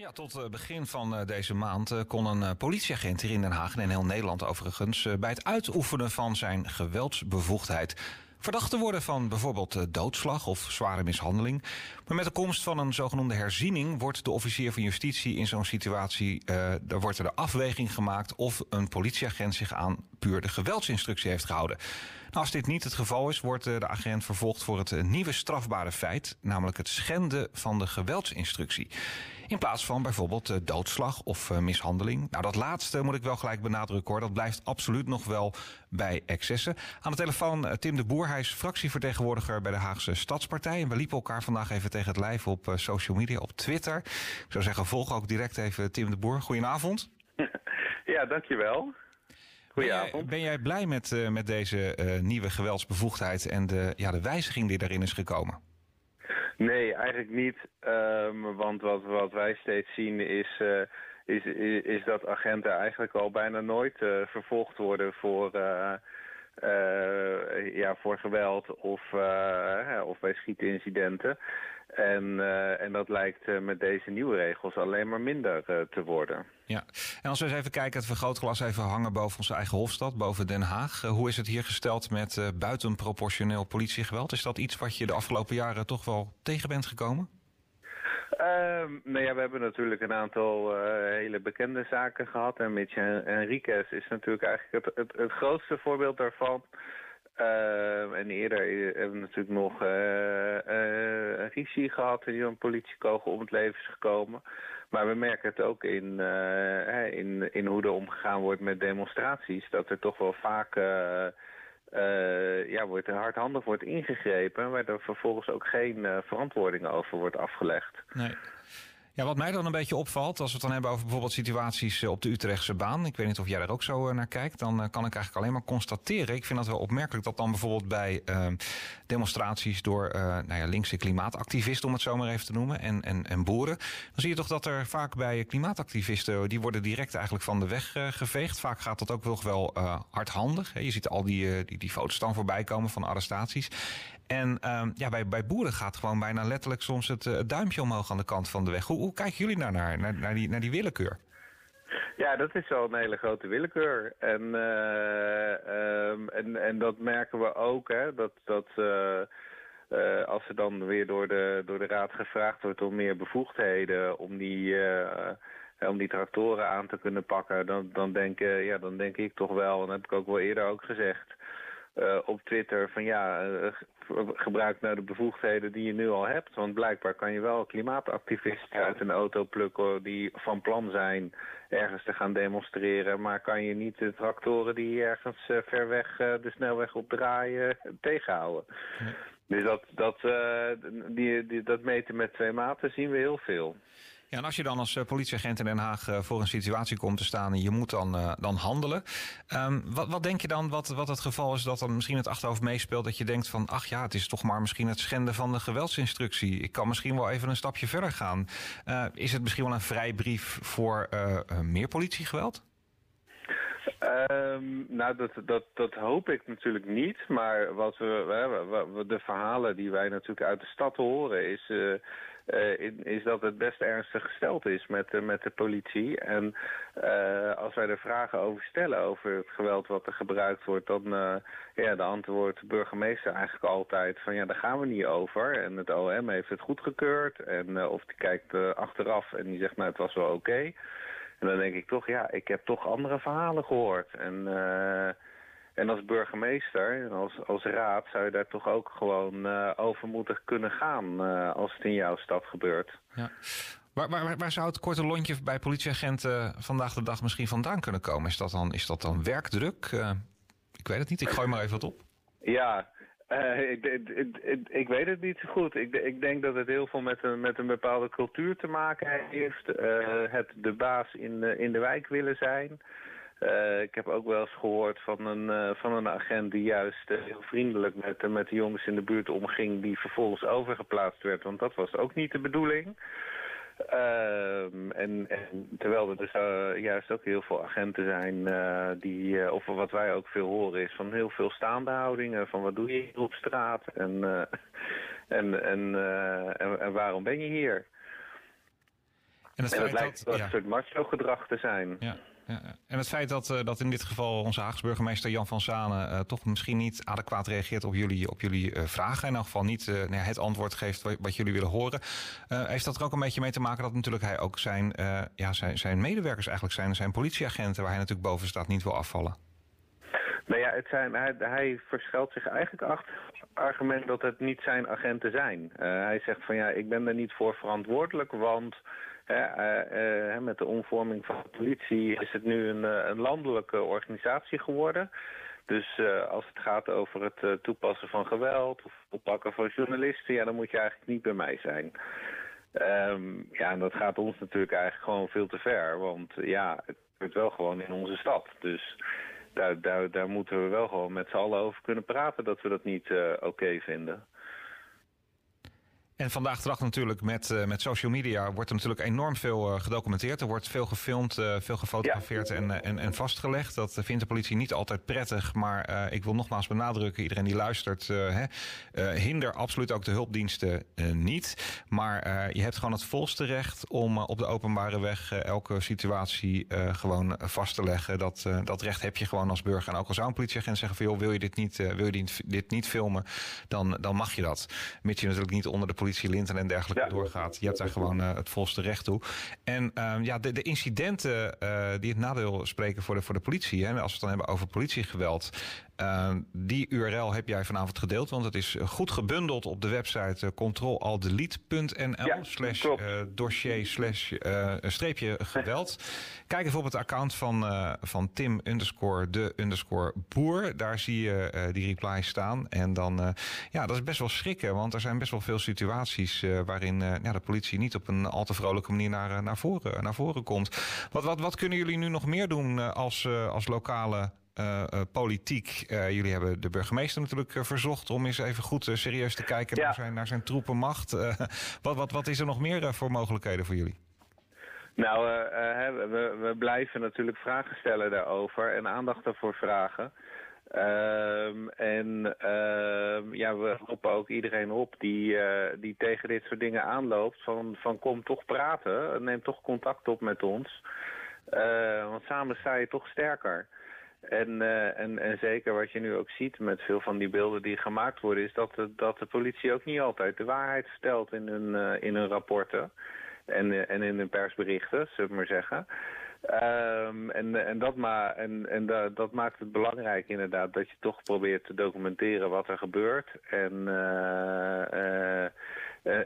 Ja, tot het begin van eh, deze maand eh, kon een eh, politieagent hier in Den Haag en in heel Nederland overigens bij het uitoefenen van zijn geweldsbevoegdheid verdacht worden van bijvoorbeeld doodslag of zware mishandeling. Maar met de komst van een zogenoemde herziening wordt de officier van justitie in zo'n situatie, daar wordt er de afweging gemaakt of een politieagent zich aan puur de geweldsinstructie heeft gehouden. Nou, als dit niet het geval is, wordt de agent vervolgd voor het nieuwe strafbare feit, namelijk het schenden van de geweldsinstructie. In plaats van bijvoorbeeld doodslag of mishandeling. Nou, dat laatste moet ik wel gelijk benadrukken hoor. Dat blijft absoluut nog wel bij excessen. Aan de telefoon Tim de Boer. Hij is fractievertegenwoordiger bij de Haagse Stadspartij. En we liepen elkaar vandaag even tegen het lijf op social media, op Twitter. Ik zou zeggen, volg ook direct even Tim de Boer. Goedenavond. Ja, dankjewel. Goedenavond. Ben jij, ben jij blij met, uh, met deze uh, nieuwe geweldsbevoegdheid en de, ja, de wijziging die daarin is gekomen? Nee, eigenlijk niet. Um, want wat, wat wij steeds zien is, uh, is, is, is, dat agenten eigenlijk al bijna nooit vervolgd worden voor uh, ja, voor geweld of, uh, of bij schietincidenten. En, uh, en dat lijkt met deze nieuwe regels alleen maar minder te worden. Ja, en als we eens even kijken, het vergrootglas even hangen boven onze eigen Hofstad, boven Den Haag. hoe is het hier gesteld met buitenproportioneel politiegeweld? Is dat iets wat je de afgelopen jaren toch wel tegen bent gekomen? Uh, nou ja, we hebben natuurlijk een aantal uh, hele bekende zaken gehad. En Mitch Enriquez is natuurlijk eigenlijk het, het, het grootste voorbeeld daarvan. Uh, en eerder hebben we natuurlijk nog een Ricci gehad die een politiekogel om het leven is gekomen. Maar we merken het ook in, in, in hoe er omgegaan wordt met demonstraties. Dat er toch wel vaak ja, wordt er hardhandig wordt ingegrepen... waar er vervolgens ook geen uh, verantwoording over wordt afgelegd. Nee. Ja, wat mij dan een beetje opvalt, als we het dan hebben over bijvoorbeeld situaties eh, op de Utrechtse baan. Ik weet niet of jij daar ook zo eh, naar kijkt. Dan eh, kan ik eigenlijk alleen maar constateren. Ik vind dat wel opmerkelijk dat dan bijvoorbeeld bij uh, demonstraties door uh, nou ja, linkse klimaatactivisten, om het zo maar even te noemen, en, en, en boeren. Dan zie je toch dat er vaak bij klimaatactivisten, die worden direct eigenlijk van de weg geveegd. Vaak gaat dat ook wel, wel hardhandig. Je ziet al die, die, die foto's dan voorbij komen van arrestaties. En uh, ja, bij, bij boeren gaat gewoon bijna letterlijk soms het, het duimpje omhoog aan de kant van de weg. Hoe, kijken jullie daar naar, naar, die, naar die willekeur? Ja, dat is wel een hele grote willekeur. En, uh, um, en, en dat merken we ook, hè, dat, dat uh, als er dan weer door de, door de raad gevraagd wordt om meer bevoegdheden, om die, om die tractoren aan te kunnen pakken, dan, dan, denk, ja, dan denk ik toch wel, en dat heb ik ook wel eerder ook gezegd, uh, op Twitter van ja, uh, gebruik nou de bevoegdheden die je nu al hebt. Want blijkbaar kan je wel klimaatactivisten uit een auto plukken die van plan zijn ergens te gaan demonstreren. Maar kan je niet de tractoren die ergens uh, ver weg de snelweg op draaien tegenhouden. Dus dat, dat, die, die, dat meten met twee maten zien we heel veel. Ja, en als je dan als uh, politieagent in Den Haag uh, voor een situatie komt te staan en je moet dan, uh, dan handelen. Um, wat, wat denk je dan wat, wat het geval is dat dan misschien het achterhoofd meespeelt dat je denkt van ach ja, het is toch maar misschien het schenden van de geweldsinstructie. Ik kan misschien wel even een stapje verder gaan. is het misschien wel een vrijbrief voor meer politiegeweld? Um, nou, dat, dat, dat hoop ik natuurlijk niet. Maar wat we, de verhalen die wij natuurlijk uit de stad horen... is, uh, uh, is dat het best ernstig gesteld is met, met de politie. En als wij er vragen over stellen... over het geweld wat er gebruikt wordt... dan ja, de antwoord de burgemeester eigenlijk altijd van... ja, daar gaan we niet over. En het OM heeft het goedgekeurd. En of die kijkt achteraf en die zegt... nou, het was wel oké. En dan denk ik toch, ja, ik heb toch andere verhalen gehoord. En, uh, en als burgemeester en als, als raad zou je daar toch ook gewoon uh, over moeten kunnen gaan uh, als het in jouw stad gebeurt. Ja. Waar, waar, waar zou het korte lontje bij politieagenten vandaag de dag misschien vandaan kunnen komen? Is dat dan, is dat dan werkdruk? ik weet het niet, ik gooi maar even wat op. Ja, uh, ik, ik, ik, weet het niet zo goed. Ik, denk dat het heel veel met een, met een bepaalde cultuur te maken heeft. Uh, het de baas in, de, in de wijk willen zijn. Uh, ik heb ook wel eens gehoord van een, van een agent die juist heel vriendelijk met, met de jongens in de buurt omging... die vervolgens overgeplaatst werd, want dat was ook niet de bedoeling. Uh, en, en, terwijl er dus uh, juist ook heel veel agenten zijn uh, die, uh, of wat wij ook veel horen is van heel veel staande houdingen. Van wat doe je hier op straat en, en, en, en, en, waarom ben je hier? En, het dat lijkt wel een soort macho-gedrag te zijn. Ja. Ja, en het feit dat, uh, dat in dit geval onze Haagse burgemeester Jan van Zanen uh, toch misschien niet adequaat reageert op jullie, op jullie uh, vragen. In elk geval niet nou het antwoord geeft wat, wat jullie willen horen. heeft dat er ook een beetje mee te maken dat natuurlijk hij ook zijn, ja, zijn, zijn medewerkers eigenlijk zijn, zijn politieagenten waar hij natuurlijk boven staat niet wil afvallen? Nou ja, het zijn, hij, hij verschuilt zich eigenlijk achter het argument dat het niet zijn agenten zijn. hij zegt van ja, ik ben er niet voor verantwoordelijk, want uh, met de omvorming van de politie is het nu een, eh, een landelijke organisatie geworden. Dus als het gaat over het toepassen van geweld of oppakken van journalisten, ja, dan moet je eigenlijk niet bij mij zijn. Ehm, ja, en dat gaat ons natuurlijk eigenlijk gewoon veel te ver. Want ja, het gebeurt wel gewoon in onze stad. Dus daar, daar, daar moeten we wel gewoon met z'n allen over kunnen praten dat we dat niet oké vinden. En vandaag de dag natuurlijk met, uh, met social media wordt er natuurlijk enorm veel uh, gedocumenteerd. Er wordt veel gefilmd, uh, veel gefotografeerd en, en, en vastgelegd. Dat vindt de politie niet altijd prettig. Maar ik wil nogmaals benadrukken, iedereen die luistert, hè, hinder absoluut ook de hulpdiensten niet. Maar je hebt gewoon het volste recht om op de openbare weg elke situatie gewoon vast te leggen. Dat, dat recht heb je gewoon als burger. En ook al zou een politieagent zeggen van joh, wil je dit niet, wil je dit niet filmen, dan, dan mag je dat. Mits je natuurlijk niet onder de politie linten en dergelijke doorgaat. Je hebt daar gewoon uh, het volste recht toe. En uh, ja, de, de incidenten uh, die het nadeel spreken voor de, voor de politie. Hè, als we het dan hebben over politiegeweld. Ehm, die URL heb jij vanavond gedeeld, want het is goed gebundeld op de website uh, controlaldelete.nl slash uh, dossier slash uh, streepje geweld. Kijk even op het account van, van Tim underscore de underscore boer. Daar zie je die reply staan. En dan, ja, dat is best wel schrikken, want er zijn best wel veel situaties waarin ja, de politie niet op een al te vrolijke manier naar, naar, voren, naar voren komt. Wat, wat, wat kunnen jullie nu nog meer doen als, als lokale uh, politiek. Uh, jullie hebben de burgemeester natuurlijk verzocht om eens even goed serieus te kijken naar, zijn, naar zijn troepenmacht. wat, wat, wat is er nog meer voor mogelijkheden voor jullie? Nou, we, we, blijven natuurlijk vragen stellen daarover en aandacht ervoor vragen. Ehm, en ehm, ja, we roepen ook iedereen op die, die tegen dit soort dingen aanloopt van, van kom toch praten, neem toch contact op met ons. want samen sta je toch sterker. En, uh, en, en zeker wat je nu ook ziet met veel van die beelden die gemaakt worden... is dat de, dat de politie ook niet altijd de waarheid vertelt in hun, uh, in hun rapporten. En, uh, en in hun persberichten, zullen we maar zeggen. Um, en en, dat, ma en, en da dat maakt het belangrijk inderdaad dat je toch probeert te documenteren wat er gebeurt. En,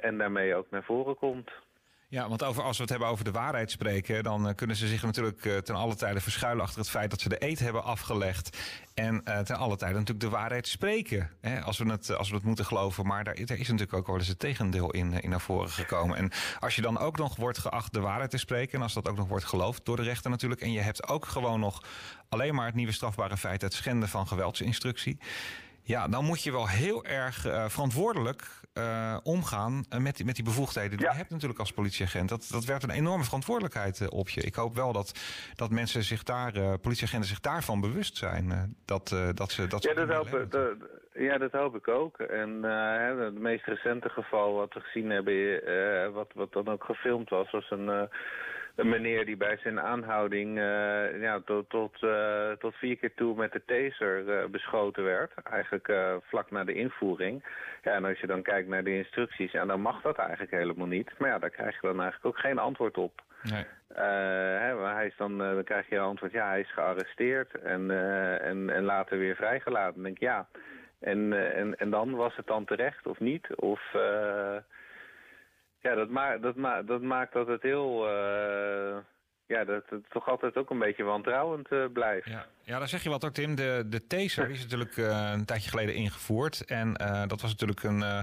en daarmee ook naar voren komt. Ja, want over, als we het hebben over de waarheid spreken, dan uh, kunnen ze zich natuurlijk uh, ten alle tijde verschuilen achter het feit dat ze de eet hebben afgelegd. En uh, ten alle tijde natuurlijk de waarheid spreken. Hè, als, we het, als we het moeten geloven. Maar daar, is natuurlijk ook wel eens het tegendeel in, in naar voren gekomen. En als je dan ook nog wordt geacht de waarheid te spreken. En als dat ook nog wordt geloofd door de rechter natuurlijk. En je hebt ook gewoon nog alleen maar het nieuwe strafbare feit, het schenden van geweldsinstructie. Ja, dan moet je wel heel erg uh, verantwoordelijk uh, omgaan met, die, met die bevoegdheden die je hebt natuurlijk als politieagent. Dat, dat werpt een enorme verantwoordelijkheid uh, op je. Ik hoop wel dat, dat mensen zich daar, politieagenten zich daarvan bewust zijn. dat, dat ze, dat ja, dat hoop, dat, ja, dat hoop ik ook. En het meest recente geval wat we gezien hebben, wat, wat dan ook gefilmd was, was een een meneer die bij zijn aanhouding uh, ja, tot, tot, uh, tot vier keer toe met de taser uh, beschoten werd. Eigenlijk vlak na de invoering. Ja, en als je dan kijkt naar de instructies, ja, dan mag dat eigenlijk helemaal niet. Maar ja, daar krijg je dan eigenlijk ook geen antwoord op. Nee. Hè, hij is dan, dan krijg je een antwoord, ja, hij is gearresteerd en, en, en later weer vrijgelaten. Dan denk ik, ja, en, en, en dan was het dan terecht of niet? Of... Ja, dat, maakt dat, ma dat maakt dat het heel... Uh, ja, dat het toch altijd ook een beetje wantrouwend uh, blijft. Ja. Ja, daar zeg je wat ook, Tim. De, de taser is natuurlijk uh, een tijdje geleden ingevoerd. En uh, dat was natuurlijk een, uh,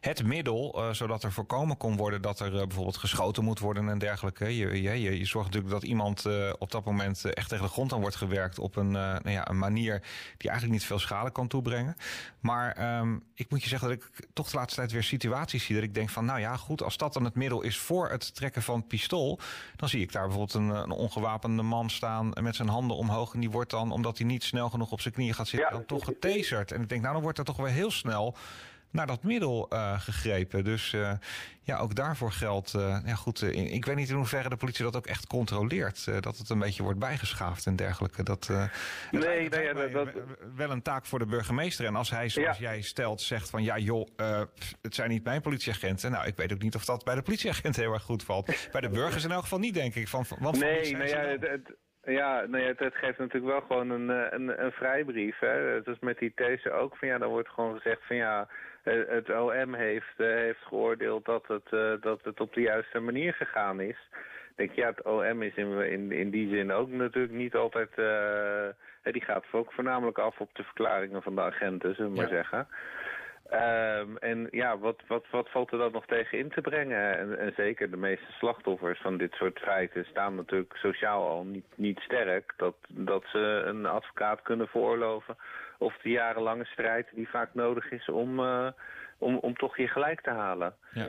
het middel, zodat er voorkomen kon worden dat er bijvoorbeeld geschoten moet worden en dergelijke. Je, je, je, je zorgt natuurlijk dat iemand op dat moment echt tegen de grond aan wordt gewerkt op een, nou ja, een manier die eigenlijk niet veel schade kan toebrengen. Maar um, ik moet je zeggen dat ik toch de laatste tijd weer situaties zie dat ik denk van, nou ja, goed, als dat dan het middel is voor het trekken van pistool, dan zie ik daar bijvoorbeeld een, een ongewapende man staan met zijn handen omhoog en die wordt dan omdat hij niet snel genoeg op zijn knieën gaat zitten, dan toch getaserd. En ik denk, nou dan wordt er toch wel heel snel naar dat middel gegrepen. Dus ja, ook daarvoor geldt. ja, goed, ik weet niet in hoeverre de politie dat ook echt controleert. dat het een beetje wordt bijgeschaafd en dergelijke. Dat, nee, nee ja, dat, wel een taak voor de burgemeester. En als hij, zoals jij stelt, zegt van ja, joh, het zijn niet mijn politieagenten. Nou, ik weet ook niet of dat bij de politieagent heel erg goed valt. Bij de burgers in elk geval niet, denk ik. Van, want nee, nee ja, het, ja, nee, het, het, geeft natuurlijk wel gewoon een, eh, een, een vrijbrief. Hè. Het is met die these ook van ja, dan wordt gewoon gezegd van ja, het OM heeft, uh, heeft geoordeeld dat het, dat het op de juiste manier gegaan is. Ik denk ja, het OM is in, in, in die zin ook natuurlijk niet altijd, uh, die gaat ook voornamelijk af op de verklaringen van de agenten, zullen we maar zeggen. Um, en ja, wat, wat, wat valt er dan nog tegen in te brengen? En, en, zeker de meeste slachtoffers van dit soort feiten staan natuurlijk sociaal al niet, niet sterk. Dat, dat ze een advocaat kunnen veroorloven. Of de jarenlange strijd die vaak nodig is om, uh, om, om toch je gelijk te halen. Ja.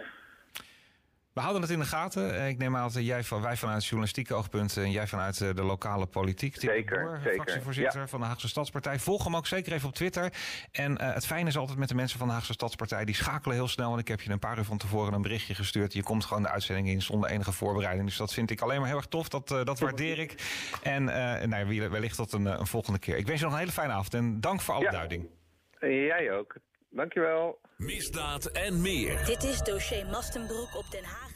We houden het in de gaten. Eh, ik neem aan dat jij van, wij vanuit journalistieke oogpunt en jij vanuit eh, de lokale politiek. Zeker, Boer, zeker. fractievoorzitter van de Haagse Stadspartij. Volg hem ook zeker even op Twitter. En uh, het fijne is altijd met de mensen van de Haagse Stadspartij. Die schakelen heel snel. En ik heb je een paar uur van tevoren een berichtje gestuurd. Je komt gewoon de uitzending in zonder enige voorbereiding. Dus dat vind ik alleen maar heel erg tof. Dat, uh, dat waardeer ik. En uh, nou, wellicht tot een, een, volgende keer. Ik wens je nog een hele fijne avond. En dank voor alle ja. duiding. Jij ook. Dankjewel. Misdaad en meer. Dit is dossier Mastenbroek op Den Haag.